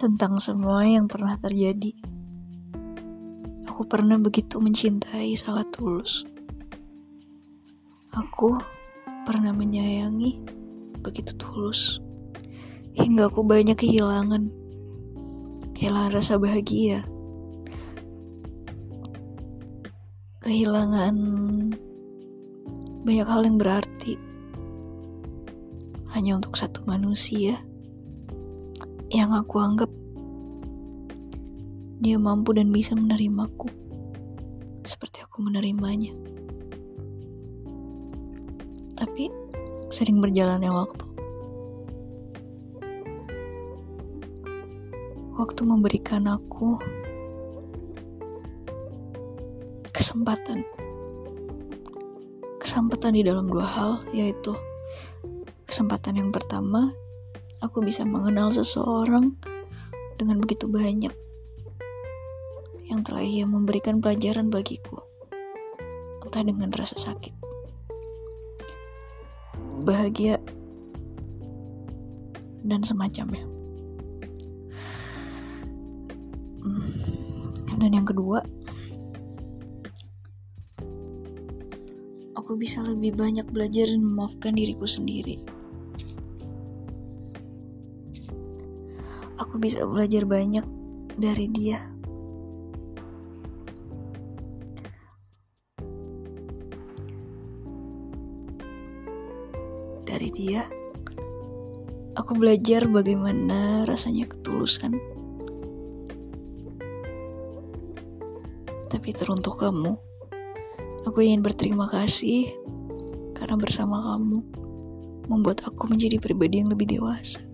tentang semua yang pernah terjadi. Aku pernah begitu mencintai sangat tulus. Aku pernah menyayangi begitu tulus hingga aku banyak kehilangan. Kehilangan rasa bahagia. Kehilangan banyak hal yang berarti hanya untuk satu manusia yang aku anggap dia mampu dan bisa menerimaku seperti aku menerimanya. Tapi sering berjalannya waktu. Waktu memberikan aku kesempatan kesempatan di dalam dua hal, yaitu kesempatan yang pertama, aku bisa mengenal seseorang dengan begitu banyak yang telah ia memberikan pelajaran bagiku, entah dengan rasa sakit, bahagia, dan semacamnya. Hmm, dan yang kedua, aku bisa lebih banyak belajar dan memaafkan diriku sendiri. Aku bisa belajar banyak dari dia. Dari dia, aku belajar bagaimana rasanya ketulusan. Tapi teruntuk kamu. Aku ingin berterima kasih karena bersama kamu membuat aku menjadi pribadi yang lebih dewasa.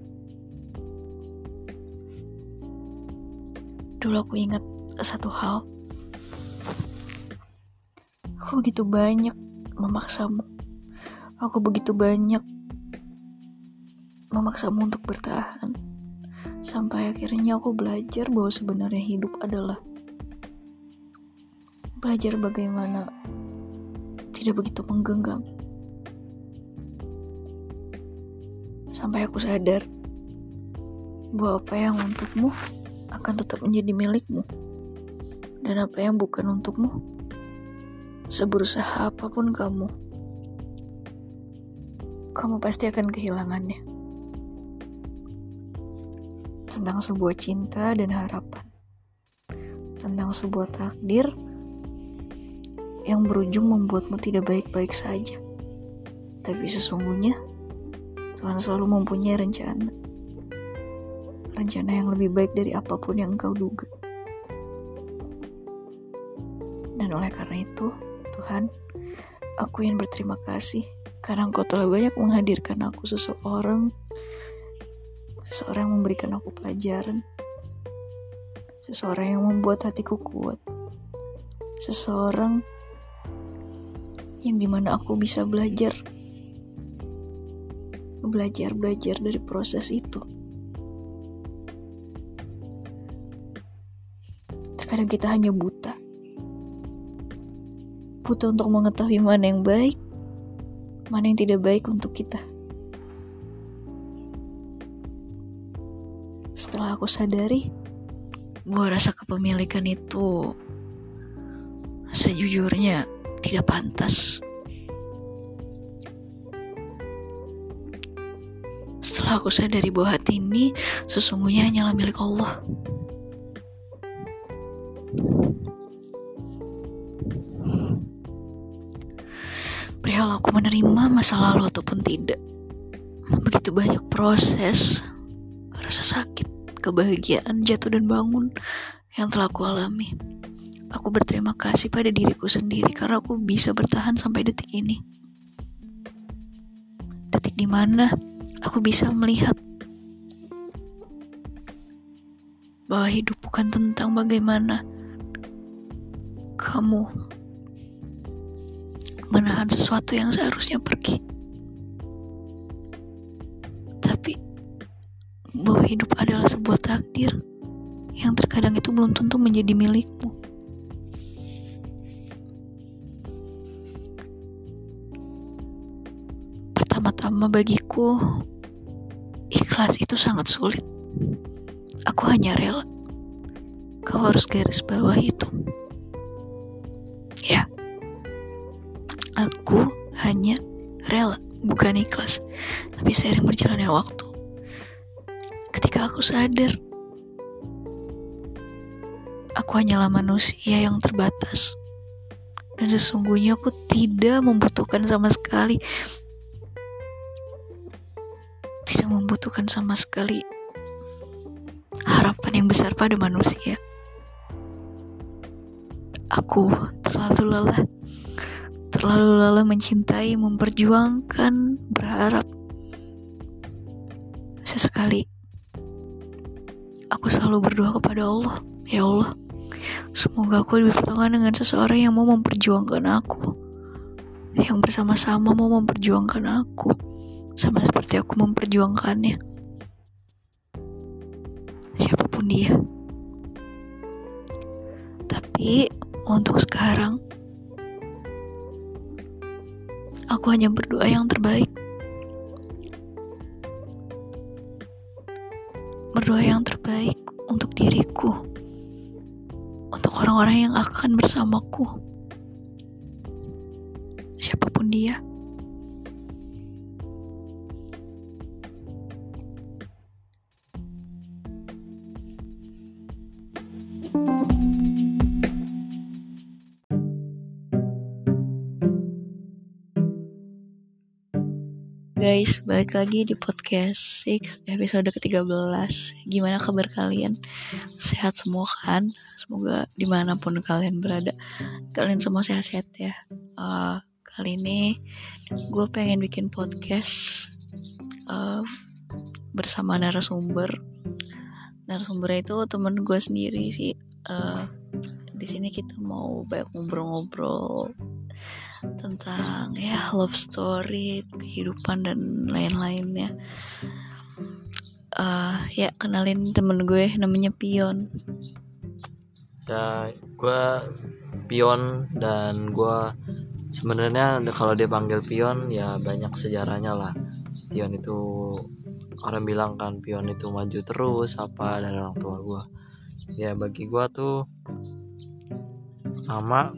Dulu aku ingat satu hal. Aku begitu banyak memaksamu. Aku begitu banyak memaksamu untuk bertahan. Sampai akhirnya aku belajar bahwa sebenarnya hidup adalah belajar bagaimana tidak begitu menggenggam. Sampai aku sadar bahwa apa yang untukmu akan tetap menjadi milikmu. Dan apa yang bukan untukmu, seberusaha apa pun kamu, kamu pasti akan kehilangannya. Tentang sebuah cinta dan harapan. Tentang sebuah takdir yang berujung membuatmu tidak baik-baik saja. Tapi sesungguhnya, Tuhan selalu mempunyai rencana. Rencana yang lebih baik dari apa pun yang engkau duga. Dan oleh karena itu, Tuhan, aku ingin berterima kasih karena engkau telah banyak menghadirkan aku seseorang, seseorang yang memberikan aku pelajaran, seseorang yang membuat hatiku kuat, seseorang yang di mana aku bisa belajar belajar belajar dari proses itu terkadang kita hanya buta buta untuk mengetahui mana yang baik mana yang tidak baik untuk kita setelah aku sadari bahwa rasa kepemilikan itu sejujurnya tidak pantas. Setelah aku sadari bahwa hati ini sesungguhnya hanyalah milik Allah. Perihal aku menerima masa lalu ataupun tidak. Begitu banyak proses, rasa sakit, kebahagiaan, jatuh dan bangun yang telah aku alami. Aku berterima kasih pada diriku sendiri karena aku bisa bertahan sampai detik ini. Detik di mana aku bisa melihat bahwa hidup bukan tentang bagaimana kamu menahan sesuatu yang seharusnya pergi. Tapi bahwa hidup adalah sebuah takdir yang terkadang itu belum tentu menjadi milikmu. Pertama-tama bagiku, ikhlas itu sangat sulit. Aku hanya rela. Kau harus garis bawah itu. Aku hanya rela, bukan ikhlas. Tapi sering berjalannya waktu. Ketika aku sadar, aku hanyalah manusia yang terbatas. Dan sesungguhnya aku tidak membutuhkan sama sekali tidak membutuhkan sama sekali harapan yang besar pada manusia. Aku terlalu lelah, terlalu lelah mencintai, memperjuangkan, berharap. Sesekali, aku selalu berdoa kepada Allah, ya Allah, semoga aku dipertemukan dengan seseorang yang mau memperjuangkan aku, yang bersama-sama mau memperjuangkan aku, sama seperti aku memperjuangkannya. Siapa pun dia. Tapi untuk sekarang, aku hanya berdoa yang terbaik. Berdoa yang terbaik untuk diriku, untuk orang-orang yang akan bersamaku, siapa pun dia. Guys, balik lagi di podcast 6 episode ke-13 Gimana kabar kalian? Sehat semua kan? Semoga di mana pun kalian berada Kalian semua sehat-sehat ya uh, Kali ini gue pengen bikin podcast uh, Bersama narasumber Narasumbernya itu temen gue sendiri sih uh, di sini kita mau banyak ngobrol-ngobrol tentang ya love story, kehidupan dan lain-lainnya. Uh, ya kenalin temen gue namanya Pion. Ya gue Pion dan gue sebenarnya kalau dia panggil Pion ya banyak sejarahnya lah. Pion itu orang bilang kan Pion itu maju terus apa dari orang tua gue. Ya bagi gue tuh nama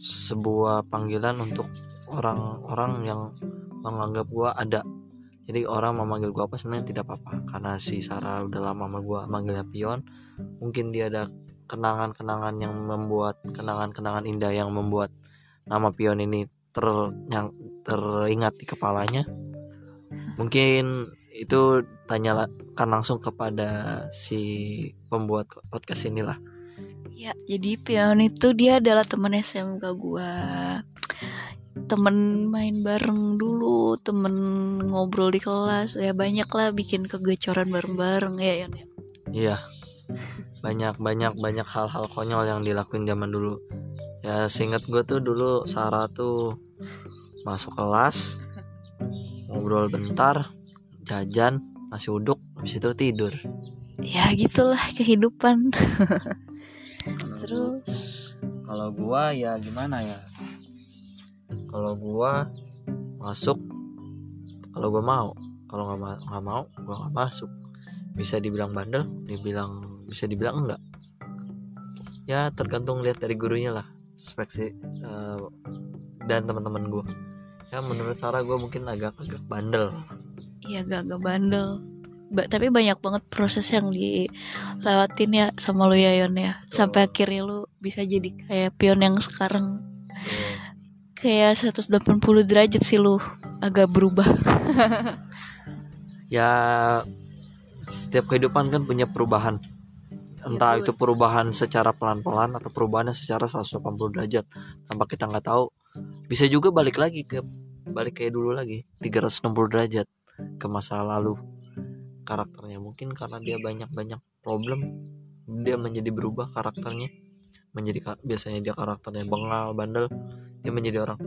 sebuah panggilan untuk orang-orang yang menganggap gue ada. Jadi orang memanggil gue apa sebenarnya tidak apa-apa. Karena si Sarah udah lama sama gue manggilnya Pion mungkin dia ada kenangan-kenangan yang membuat kenangan-kenangan indah yang membuat nama Pion ini ter yang teringat di kepalanya. Mungkin itu tanya kan langsung kepada si pembuat podcast inilah Ya, jadi Pion itu dia adalah temen SMK gue temen main bareng dulu temen ngobrol di kelas. Ya banyak lah bikin kegecoran bareng-bareng ya Yon ya? Iya. Banyak banyak banyak hal-hal konyol yang dilakuin zaman dulu. Ya seingat gue tuh dulu Sarah tuh masuk kelas ngobrol bentar jajan nasi uduk habis itu tidur. Ya gitulah kehidupan terus. Kalau gua ya gimana ya? Kalau gua masuk kalau gua mau. Kalau nggak ma mau gua nggak masuk. Bisa dibilang bandel dibilang bisa dibilang enggak. Ya tergantung lihat dari gurunya lah speksi uh, dan teman-teman gua. Ya menurut Sarah gua mungkin agak-agak bandel. Iya agak-agak bandel ba tapi banyak banget proses yang dilewatin ya sama lu ya Yon ya. Sampai akhirnya lu bisa jadi kayak pion yang sekarang. Kayak 180 derajat sih lu agak berubah. Ya setiap kehidupan kan punya perubahan. Entah ya, itu perubahan secara pelan-pelan atau perubahannya secara 180 derajat. Tanpa kita nggak tahu bisa juga balik lagi ke balik kayak dulu lagi 360 derajat ke masa lalu karakternya. Mungkin karena dia banyak-banyak problem dia menjadi berubah karakternya. Menjadi biasanya dia karakternya bengal bandel dia menjadi orang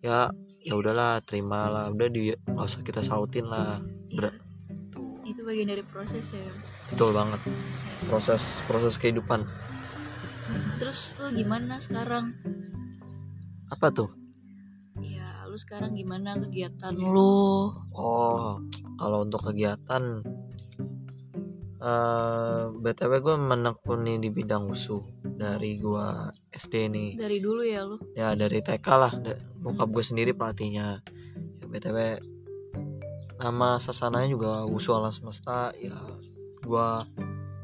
ya ya udahlah terimalah udah dia nggak usah kita sautin lah. Ber itu bagian dari proses ya. Betul banget. Proses proses kehidupan. Terus tuh gimana sekarang? Apa tuh lu sekarang gimana kegiatan lu? Oh, kalau untuk kegiatan eh btw gue menekuni di bidang usu dari gue SD nih dari dulu ya lu ya dari TK lah. Bokap gue sendiri pelatihnya. Ya, btw nama sasananya juga usu alam semesta. Ya gue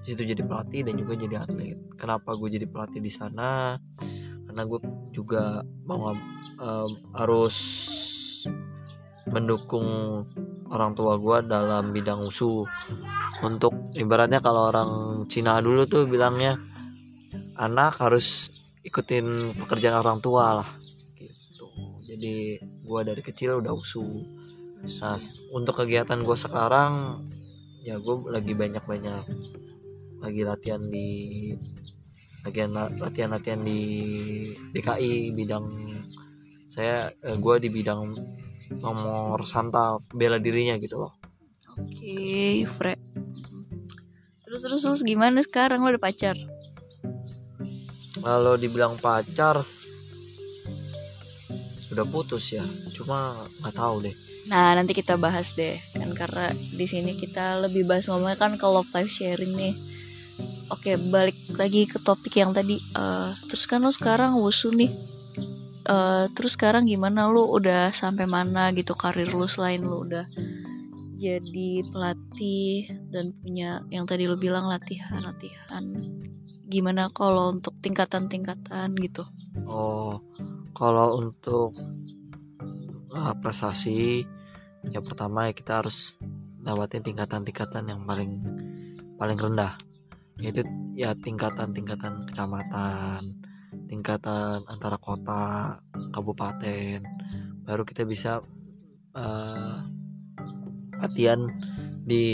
situ jadi pelatih dan juga jadi atlet. Kenapa gue jadi pelatih di sana karena gue juga mau em, harus mendukung orang tua gue dalam bidang usu untuk ibaratnya kalau orang Cina dulu tuh bilangnya anak harus ikutin pekerjaan orang tua lah gitu. Jadi gue dari kecil udah usu nah untuk kegiatan gue sekarang ya gue lagi banyak banyak lagi latihan di latihan latihan latihan di DKI bidang saya eh, gue di bidang nomor santa bela dirinya gitu loh. Oke Fre. Terus terus terus gimana sekarang? Lu ada pacar? Kalau dibilang pacar sudah putus ya. Cuma nggak tahu deh. Nah nanti kita bahas deh. Kan karena di sini kita lebih bahas ngomongnya kan ke love life sharing nih. Oke balik lagi ke topik yang tadi. Eh, terus kan lo sekarang wusu nih. Eh, terus sekarang gimana lu udah sampai mana gitu karir lu selain lu udah jadi pelatih dan punya yang tadi lu bilang latihan latihan. Gimana kalau untuk tingkatan-tingkatan gitu? oh kalau untuk uh, prestasi ya pertama ya kita harus lewatin tingkatan-tingkatan yang paling paling rendah yaitu ya tingkatan-tingkatan kecamatan tingkatan antara kota kabupaten. Baru kita bisa uh, latihan di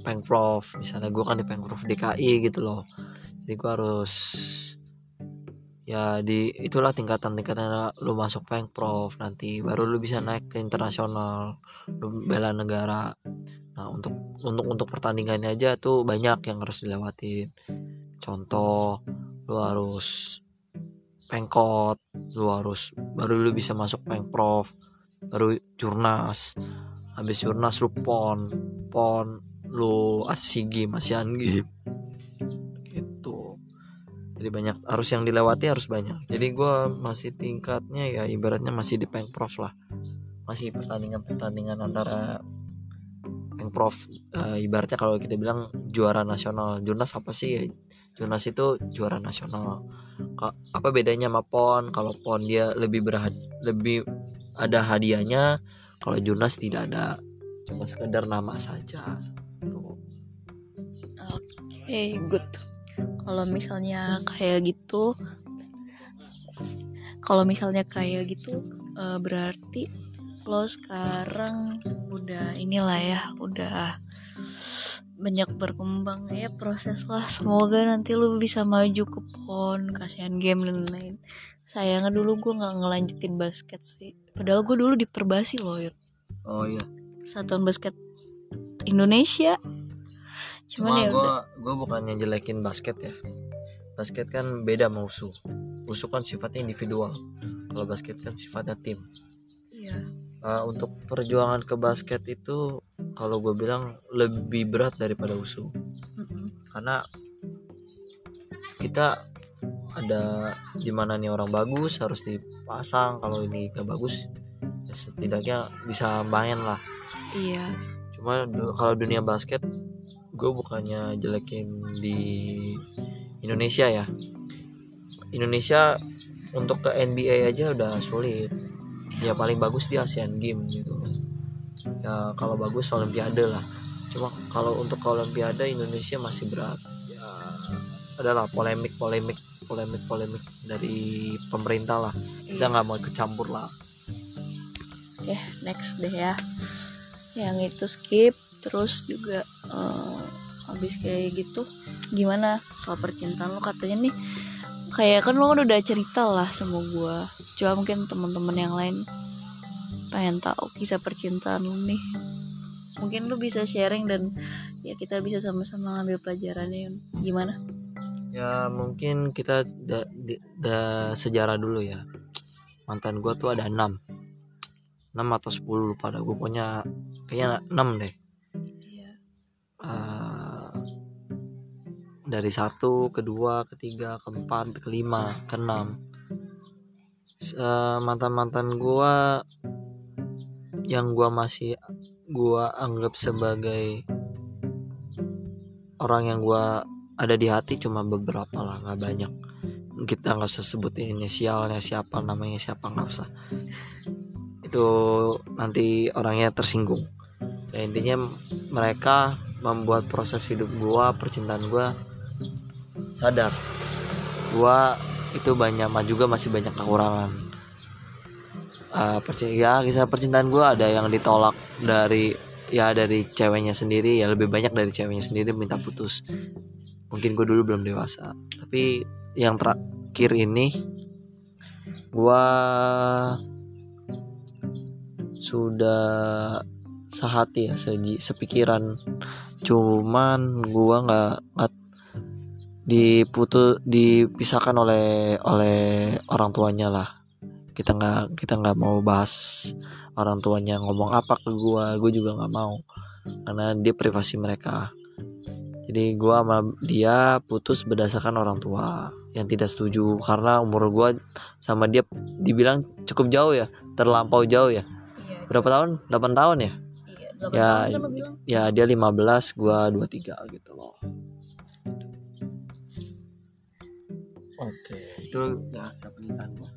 pengprov. Misalnya gue kan di pengprov DKI gitu loh. Jadi gue harus ya di itulah tingkatan-tingkatan lu masuk pengprov nanti. Baru lu bisa naik ke internasional lu bela negara nah untuk untuk untuk pertandingannya aja tuh banyak yang harus dilewatin. Contoh lu harus pengkot lu harus baru lu bisa masuk pengprov baru jurnas. Habis jurnas lu pon pon lu asigi asian game gitu. Jadi banyak harus yang dilewati harus banyak. Jadi gua masih tingkatnya ya ibaratnya masih di pengprov lah. Masih pertandingan pertandingan antara pengprov eh, ibaratnya kalau kita bilang juara nasional. Jurnas apa sih? Ya jurnas itu juara nasional. Apa bedanya sama pon? Kalau pon dia lebih berhad lebih ada hadiahnya kalau jurnas tidak ada. Cuma sekedar nama saja. Oke, good. Kalau misalnya kayak gitu, kalau misalnya kayak gitu, eh, berarti lo sekarang udah inilah ya, udah banyak berkembang ya proses lah. Semoga nanti lo bisa maju ke pon, kasihan game dan lain. Sayangnya dulu gue nggak ngelanjutin basket sih. Padahal gue dulu di Perbasi loh, Yur. oh iya Satuan basket Indonesia. Cuman Cuma ya gue udah. gue bukannya jelekin basket ya. Basket kan beda sama usu. Usu kan sifatnya individual. Kalau basket kan sifatnya tim. Iya. Uh, untuk perjuangan ke basket itu kalau gue bilang lebih berat daripada usu. Karena kita ada di mana nih orang bagus harus dipasang. Kalau ini gak bagus ya setidaknya bisa main lah. Iya. cuma kalau dunia basket gue bukannya jelekin di Indonesia ya Indonesia untuk ke NBA aja udah sulit ya paling bagus di Asian Games gitu ya kalau bagus Olimpiade lah cuma kalau untuk Olimpiade Indonesia masih berat ya adalah polemik polemik polemik polemik dari pemerintah lah kita nggak mau kecampur lah Oke, next deh ya. Yang itu skip, terus juga eh, habis kayak gitu, gimana soal percintaan lo katanya nih? Kayak kan lo kan udah cerita lah sama gua. Coba mungkin teman-teman yang lain pengen tahu kisah percintaan lo nih. Mungkin lo bisa sharing dan ya kita bisa sama-sama ngambil pelajarannya. Gimana? ya mungkin kita da, di- da- sejarah dulu ya mantan gua tuh ada 6 6 atau 10 lupa dah gue punya kayaknya 6 deh Iya. Eh, dari satu kedua ketiga keempat kelima keenam mantan mantan gua yang gua masih gua anggap sebagai orang yang gua ada di hati cuma beberapa lah nggak banyak. Kita nggak usah sebutin inisialnya siapa namanya siapa nggak usah. Itu nanti orangnya tersinggung. Ya intinya mereka membuat proses hidup gua percintaan gua sadar. Gua itu banyak juga masih banyak kekurangan. Uh, ya kisah percintaan gua ada yang ditolak dari ya dari ceweknya sendiri ya lebih banyak dari ceweknya sendiri minta putus. Mungkin gue dulu belum dewasa. Tapi yang terakhir ini gua sudah sehati ya seji sepikiran. Cuman nggak nggak diputus dipisahkan oleh oleh orang tuanya lah. Kita nggak kita nggak mau bahas orang tuanya ngomong apa ke gua gue juga nggak mau. Karena dia privasi mereka. Jadi gua sama dia putus berdasarkan orang tua yang tidak setuju. Karena umur gua sama dia dibilang cukup jauh ya terlampau jauh ya. Berapa tahun? 8 tahun ya? Iya, ya kan ya dia 15 gua 23 gitu loh oke. Itu ya pernikahan gua.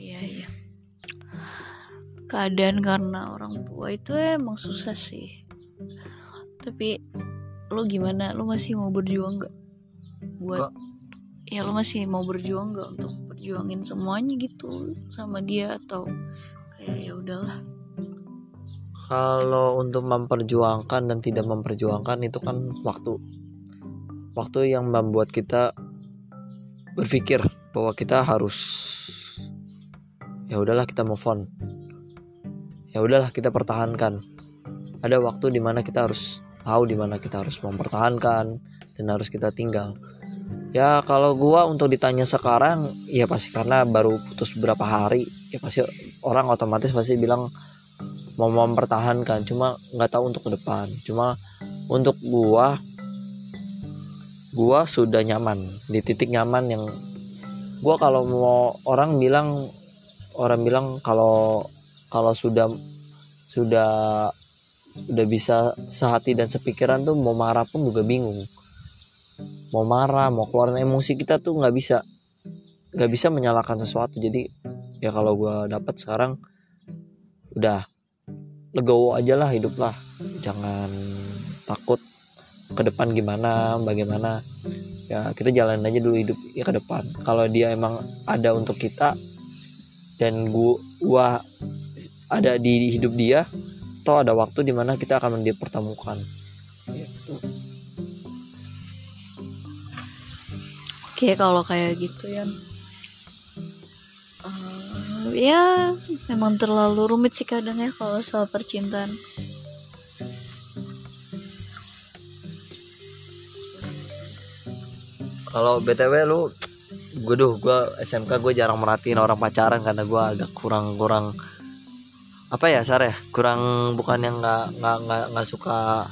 Iya iya. Keadaan karena orang tua itu emang susah sih. Tapi lu gimana? Lu masih mau berjuang gak buat Kok? ya lu masih mau berjuang gak untuk perjuangin semuanya gitu sama dia atau kayak ya udahlah. Kalau untuk memperjuangkan dan tidak memperjuangkan itu kan waktu. Waktu yang membuat kita berpikir bahwa kita harus ya udahlah kita move on. Ya udahlah kita pertahankan. Ada waktu di mana kita harus tahu di mana kita harus mempertahankan dan harus kita tinggal. Ya kalau gua untuk ditanya sekarang ya pasti karena baru putus beberapa hari ya pasti orang otomatis pasti bilang mau mempertahankan. Cuma nggak tahu untuk ke depan. Cuma untuk gua gua sudah nyaman di titik nyaman yang gua kalau mau orang bilang orang bilang kalau kalau sudah sudah udah bisa sehati dan sepikiran tuh mau marah pun juga bingung. Mau marah mau keluarin emosi kita tuh nggak bisa nggak bisa menyalahkan sesuatu. Jadi ya kalau gua dapat sekarang udah legowo aja lah hidup lah. Jangan takut ke depan gimana bagaimana. Ya kita jalan aja dulu hidup ya ke depan. Kalau dia emang ada untuk kita dan gua, gua ada di hidup dia toh ada waktu di mana kita akan dipertemukan. Gitu. oke kalau kayak gitu ya ya memang terlalu rumit sih kadang ya kalau soal percintaan kalau btw lu gue duh gue SMK gue jarang merhatiin orang pacaran karena gue agak kurang kurang apa ya sar ya? Kurang bukan yang nggak nggak nggak suka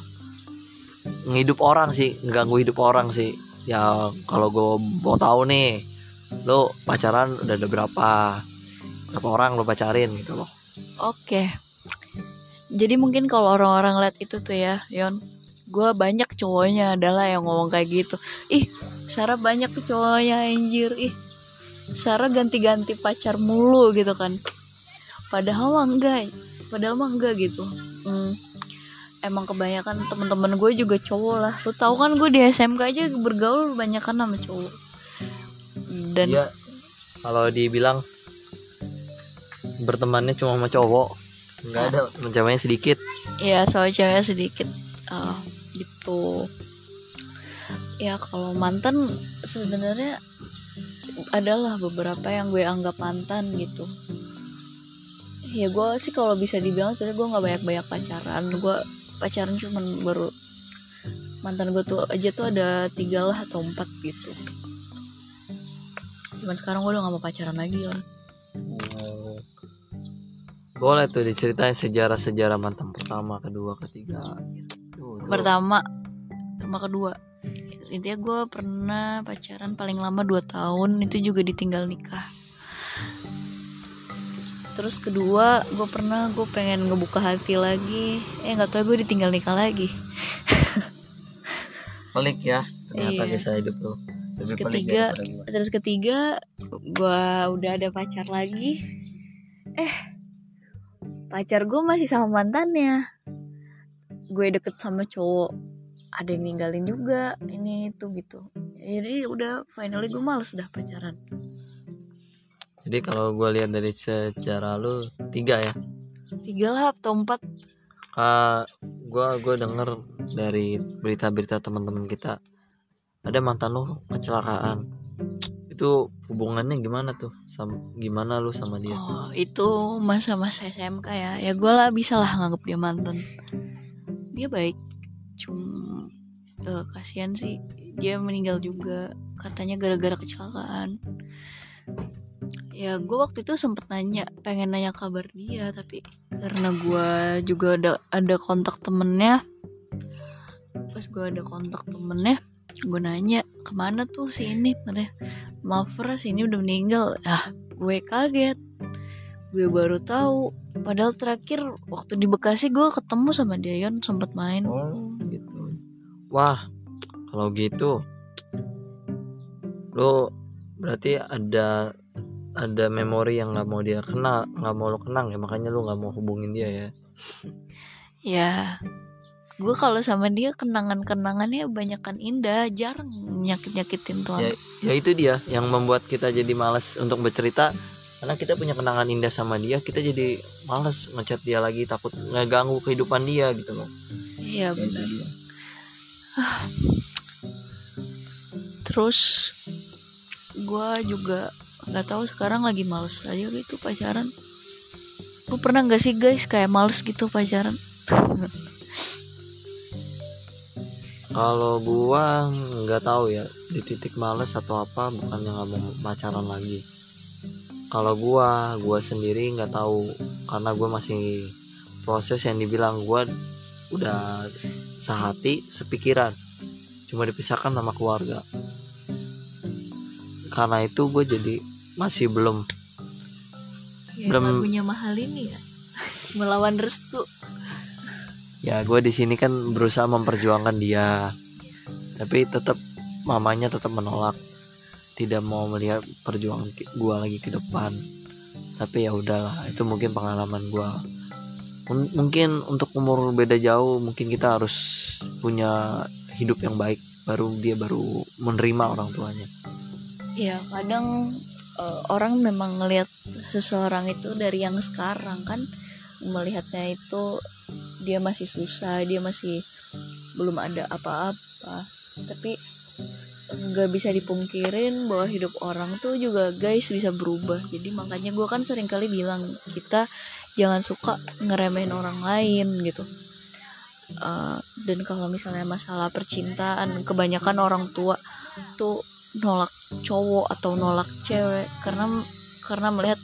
ngidup orang sih ganggu hidup orang sih. Ya kalau gue mau tahu nih lo pacaran udah ada berapa berapa orang lo pacarin gitu loh. Oke. Jadi mungkin kalau orang-orang lihat itu tuh ya Yon gue banyak cowoknya adalah yang ngomong kayak gitu. Ih Sarah banyak cowoknya anjir. Ih Sarah ganti-ganti pacar mulu gitu kan. Padahal mah enggak padahal mah enggak gitu. Hmm, emang kebanyakan temen-temen gue juga cowok lah. Lu tau kan gue di SMK aja bergaul banyak kan sama cowok. Dan ya, kalau dibilang bertemannya cuma sama cowok nggak ada ceweknya sedikit. Ya soal ceweknya sedikit. Uh, gitu ya kalau mantan sebenarnya adalah beberapa yang gue anggap mantan gitu. Ya gue sih kalau bisa dibilang sebenarnya gue nggak banyak banyak pacaran. Gue pacaran cuma baru mantan gue tuh aja tuh ada tiga lah atau empat gitu. Cuman sekarang gue udah gak mau pacaran lagi kan boleh tuh diceritain sejarah-sejarah mantan pertama, kedua, ketiga. Duh, pertama, sama kedua. Intinya gue pernah pacaran paling lama 2 tahun itu juga ditinggal nikah. Terus kedua gue pernah gue pengen ngebuka hati lagi. Eh nggak tahu gue ditinggal nikah lagi. Pelik ya ternyata Iya. kisah hidup lo terus ketiga terus ketiga gue udah ada pacar lagi. Eh pacar gue masih sama mantannya. Gue deket sama cowok ada yang ninggalin juga ini itu gitu. Jadi udah finally gue males dah pacaran. Jadi kalau gue lihat dari secara lu tiga ya? Tiga lah atau empat. Ah, gua gue denger dari berita-berita teman-teman kita ada mantan lu kecelakaan. Itu hubungannya gimana tuh? Sama gimana lu sama dia? Oh itu masa-masa SMK ya. Ya gue lah bisa lah nganggep dia mantan. Dia baik cuma eh, kasihan sih dia meninggal juga. Katanya gara-gara kecelakaan. Ya gue waktu itu sempet nanya pengen nanya kabar dia tapi karena gue juga ada ada kontak temennya. Pas gue ada kontak temennya gue nanya ke mana tuh si ini? Katanya maaf Ras ini udah meninggal. Ah gue kaget. Gue baru tahu. Padahal terakhir waktu di Bekasi gue ketemu sama dia Yon sempet main. Oh wah kalau gitu lu berarti ada ada memori yang nggak mau dia kenal nggak mau lo kenang ya makanya lu nggak mau hubungin dia ya. Ya gue kalau sama dia kenangan-kenangannya banyakan indah jarang nyakit-nyakitin tuh ya, ya itu dia yang membuat kita jadi malas untuk bercerita. Karena kita punya kenangan indah sama dia kita jadi malas ngechat dia lagi takut ngeganggu kehidupan dia gitu loh. Iya Ya, benar. Terus gue juga nggak tahu sekarang lagi males aja gitu pacaran. Lu pernah nggak sih guys kayak males gitu pacaran? Kalau gua nggak tahu ya di titik males atau apa bukannya nggak mau pacaran lagi. Kalau gua gua sendiri nggak tahu karena gua masih proses yang dibilang gua udah sehati sepikiran. Cuma dipisahkan sama keluarga. Karena itu gue jadi masih belum ya, Belum- lagunya mahal ini ya. Melawan restu. Ya gue di sini kan berusaha memperjuangkan dia. Tapi tetap mamanya tetap menolak. Tidak mau melihat perjuangan gue lagi ke depan. Tapi ya udahlah itu mungkin pengalaman gue mungkin untuk umur beda jauh mungkin kita harus punya hidup yang baik baru dia baru menerima orang tuanya. Ya kadang eh, orang memang ngelihat seseorang itu dari yang sekarang kan melihatnya itu dia masih susah dia masih belum ada apa-apa. Tapi nggak bisa dipungkirin bahwa hidup orang tuh juga guys bisa berubah. Jadi makanya gue kan sering kali bilang kita jangan suka ngeremehin orang lain gitu. Eh, dan kalau misalnya masalah percintaan kebanyakan orang tua tuh nolak cowok atau nolak cewek karena karena melihat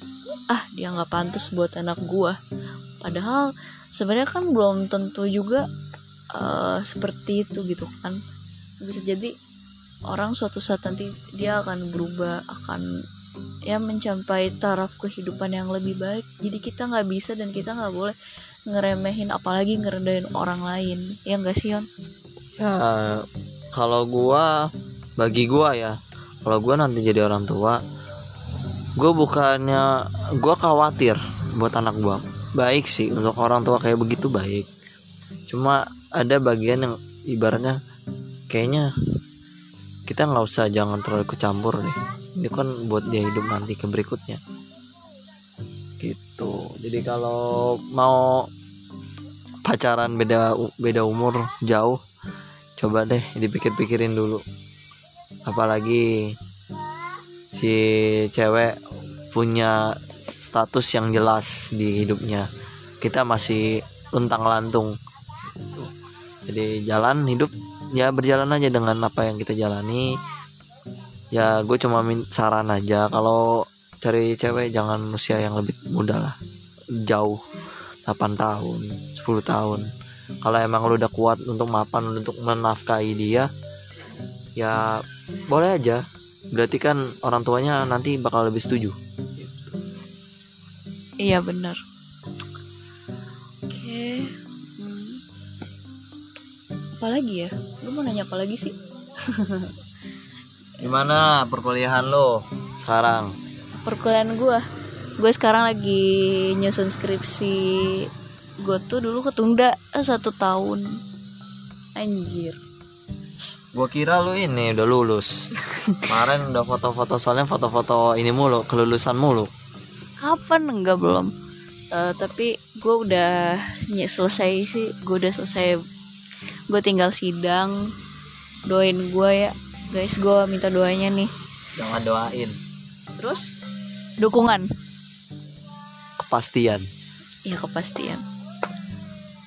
ah dia nggak pantas buat anak gua. Padahal sebenarnya kan belum tentu juga eh, seperti itu gitu kan. Bisa jadi orang suatu saat nanti dia akan berubah akan ya mencapai taraf kehidupan yang lebih baik. Jadi kita nggak bisa dan kita nggak boleh ngeremehin apalagi ngerendahin orang lain. Ya enggak sih Yon? Ya kalau gua bagi gua ya kalau gua nanti jadi orang tua gua bukannya gua khawatir buat anak gua. Baik sih untuk orang tua kayak begitu baik. Cuma ada bagian yang ibaratnya kayaknya kita nggak usah jangan terlalu kecampur deh ini kan buat dia hidup nanti ke berikutnya. Gitu. Jadi kalau mau pacaran beda beda umur jauh coba deh dipikir-pikirin dulu. Apalagi si cewek punya status yang jelas di hidupnya. Kita masih luntang lantung. Jadi jalan hidup ya berjalan aja dengan apa yang kita jalani ya gue cuma min saran aja. Kalau cari cewek jangan usia yang lebih muda lah. Jauh 8 tahun 10 tahun. Kalau emang lu udah kuat untuk mapan untuk menafkahi dia ya boleh aja. Berarti kan orang tuanya nanti bakal lebih setuju. Iya benar. Oke. Hmm. apa lagi ya? Lu mau nanya apa lagi sih gimana perkuliahan lo sekarang? Perkuliahan gue gue sekarang lagi nyusun skripsi. Gue tuh dulu ketunda satu tahun. Anjir. Gua kira lu ini udah lulus. Kemarin udah foto-foto soalnya foto-foto ini mulu, kelulusan mulu. kapan? Enggak belum. Eh, tapi gue udah selesai sih. Gue udah selesai. Gue tinggal sidang. Doain gue ya guys gue minta doanya nih Jangan doain. terus dukungan Kepastian. ya kepastian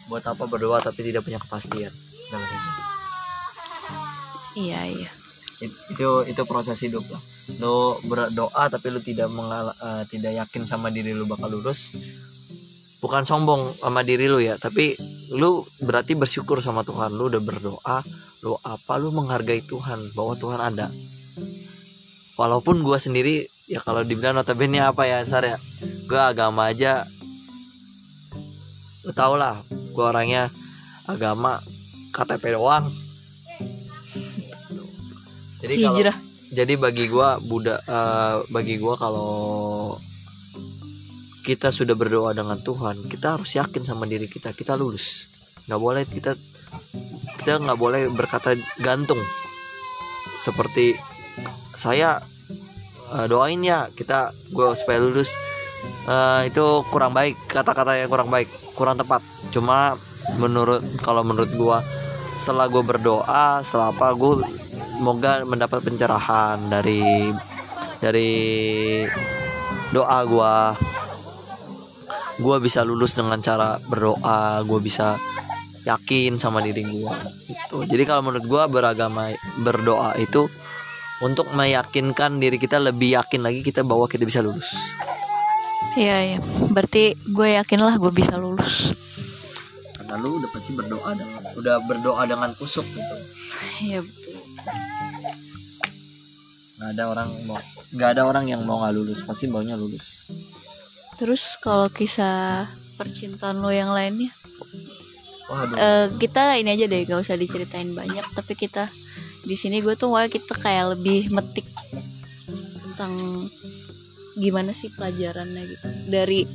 Buat apa berdoa tapi tidak punya kepastian dalam hidup. iya iya It- Itu itu proses hidup lah. Lu berdoa tapi lu tidak mengal- eh, tidak yakin sama diri lu bakal lulus. Bukan sombong sama diri lu ya, tapi lu berarti bersyukur sama Tuhan. Lu udah berdoa, lu apa lu menghargai Tuhan? Bahwa Tuhan ada. Walaupun gua sendiri ya kalau dibilang notabene apa ya Sar ya? Gua agama aja lu tau lah gua orangnya agama KTP doang. Jadi kalau hijrah. jadi bagi gua Buddha eh, bagi gua kalau kita sudah berdoa dengan Tuhan kita harus yakin sama diri kita kita lulus. Nggak boleh kita kita nggak boleh berkata gantung. Seperti saya eh, doain ya kita gue supaya lulus. Eh, itu kurang baik kata-kata yang kurang baik kurang tepat. Cuma menurut kalau menurut gua setelah gue berdoa setelah apa gue semoga mendapat pencerahan dari dari doa gua. Gua bisa lulus dengan cara berdoa gue bisa yakin sama diri gua. Gitu. Jadi kalau menurut gua beragama berdoa itu untuk meyakinkan diri kita lebih yakin lagi kita bahwa kita bisa lulus. Iya iya. Berarti gue yakin lah gue bisa lulus. Karena lu udah pasti berdoa dengan udah berdoa dengan kusuk gitu. Iya betul. Nggak ada orang mau nggak ada orang yang mau nggak lulus. Pasti maunya lulus. Terus kalau kisah percintaan lo yang lainnya waduh. Eh, kita ini aja deh gak usah diceritain banyak tapi kita di sini gue tuh wah kita kayak lebih metik tentang gimana sih pelajarannya gitu. Dari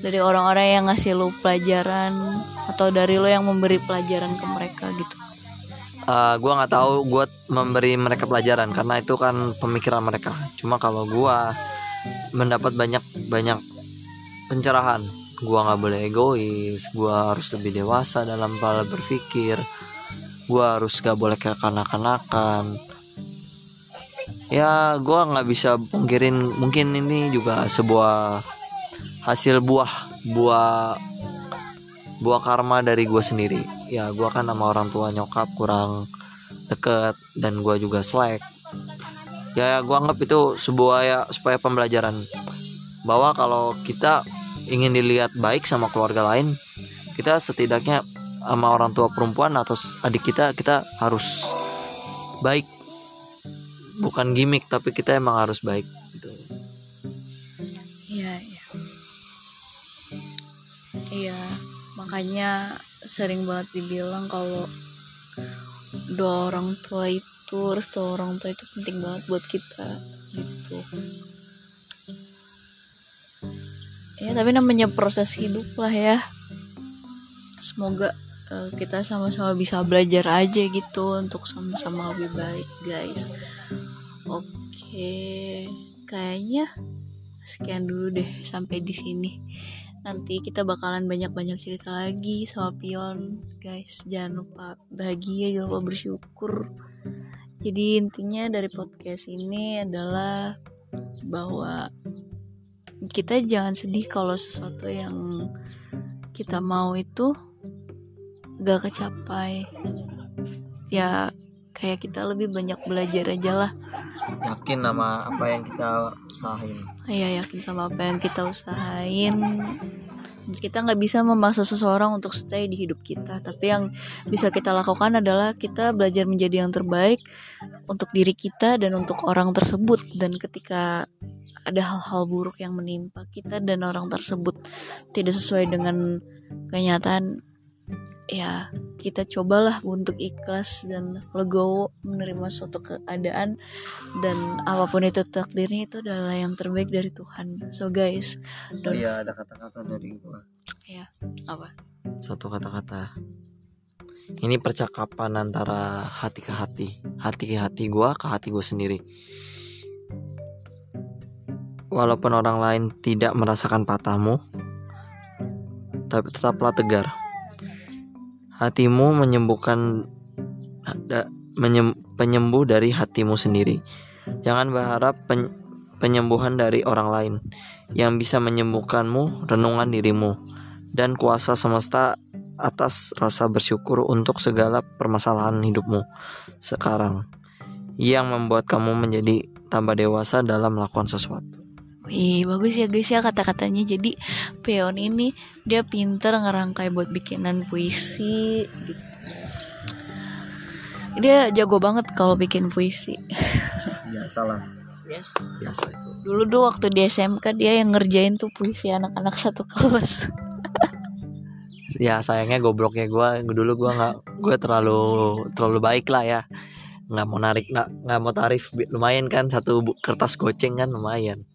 dari orang-orang yang ngasih lo pelajaran atau dari lo yang memberi pelajaran ke mereka gitu. Eh, gua nggak tahu gue memberi mereka pelajaran karena itu kan pemikiran mereka. Cuma kalau gua mendapat banyak banyak pencerahan gua nggak boleh egois gua harus lebih dewasa dalam hal berpikir. Gua harus gak boleh kekanak-kanakan. Ya gua nggak bisa pungkirin mungkin ini juga sebuah hasil buah buah buah karma dari gue sendiri. Ya gua kan sama orang tua nyokap kurang deket dan gua juga slack. Ya gua anggap itu sebuah ya supaya pembelajaran. Bahwa kalau kita ingin dilihat baik sama keluarga lain kita setidaknya sama orang tua perempuan atau adik kita kita harus baik. Bukan gimmick tapi kita emang harus baik gitu. iya iya. Iya makanya sering banget dibilang kalau dua orang tua itu restu orang tua itu penting banget buat kita gitu ya tapi namanya proses hidup lah ya. Semoga eh, kita sama-sama bisa belajar aja gitu untuk sama-sama lebih baik guys. Oke kayaknya sekian dulu deh sampai di sini. Nanti kita bakalan banyak-banyak cerita lagi sama Pion guys. Jangan lupa bahagia jangan lupa bersyukur. Jadi intinya dari podcast ini adalah bahwa kita jangan sedih kalau sesuatu yang kita mau itu gak kecapai. Ya kayak kita lebih banyak belajar aja lah. Yakin sama apa yang kita usahain. Ya yakin sama apa yang kita usahain. Kita nggak bisa memaksa seseorang untuk stay di hidup kita. Tapi yang bisa kita lakukan adalah kita belajar menjadi yang terbaik untuk diri kita dan untuk orang tersebut. Dan ketika ada hal-hal buruk yang menimpa kita dan orang tersebut tidak sesuai dengan kenyataan ya kita cobalah untuk ikhlas dan legowo menerima suatu keadaan dan apa pun itu takdirnya itu adalah yang terbaik dari Tuhan. So guys oh iya ada kata-kata dari gua. Ya apa? Satu kata-kata. Ini percakapan antara hati ke hati. Hati ke hati gua ke hati gua sendiri walaupun orang lain tidak merasakan patahmu tapi tetaplah tegar hatimu menyembuhkan menyem, penyembuh dari hatimu sendiri. Jangan berharap pen, penyembuhan dari orang lain yang bisa menyembuhkanmu renungan dirimu dan kuasa semesta atas rasa bersyukur untuk segala permasalahan hidupmu sekarang yang membuat kamu menjadi tambah dewasa dalam melakukan sesuatu. Wih bagus ya guys ya kata-katanya. Jadi peon ini dia pinter ngerangkai buat bikinan puisi gitu. Dia jago banget kalau bikin puisi. Biasa lah Biasa. Biasa itu. Dulu tuh waktu di SMK dia yang ngerjain tuh puisi anak-anak satu kelas. Ya sayangnya gobloknya gue Dulu gue gak Gue terlalu Terlalu baik lah ya. Nggak mau narik nggak nggak mau tarif lumayan kan satu kertas goceng kan lumayan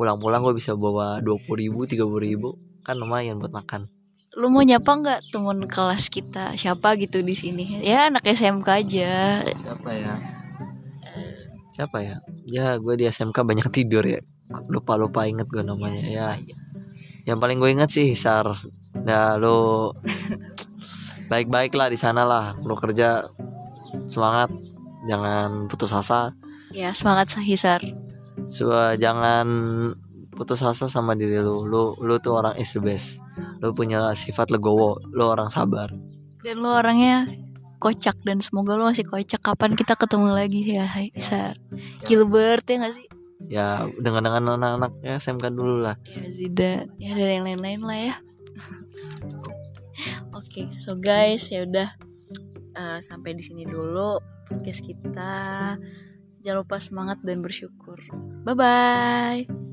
pulang-pulang gue bisa bawa dua puluh ribu tiga puluh ribu. Kan lumayan buat makan. Lu mau nyapa nggak temen kelas kita? Siapa gitu di sini? Ya anak SMK aja. Siapa ya? Siapa ya? Ya gue di SMK banyak tidur ya. Lupa lupa inget gue namanya ya. Yang paling gue inget sih Hisar nah lo baik-baik lah di sana lah. Lo kerja semangat. Jangan putus asa. Ya semangat Hisar Coba jangan putus asa sama diri lu. Lu lu tuh orang is the best. Lu punya sifat legowo, lu orang sabar. Dan lu orangnya kocak. Dan semoga lu masih kocak. Kapan kita ketemu lagi ya bisa Gilbert ya gak sih? Ya dengan dengan anak-anak ya SMK dulu lah. Ya Zida. Ya dan yang lain-lain lah ya. Oke okay, so guys ya udah. Uh, sampai di sini dulu podcast kita Jangan lupa semangat dan bersyukur. Bye bye.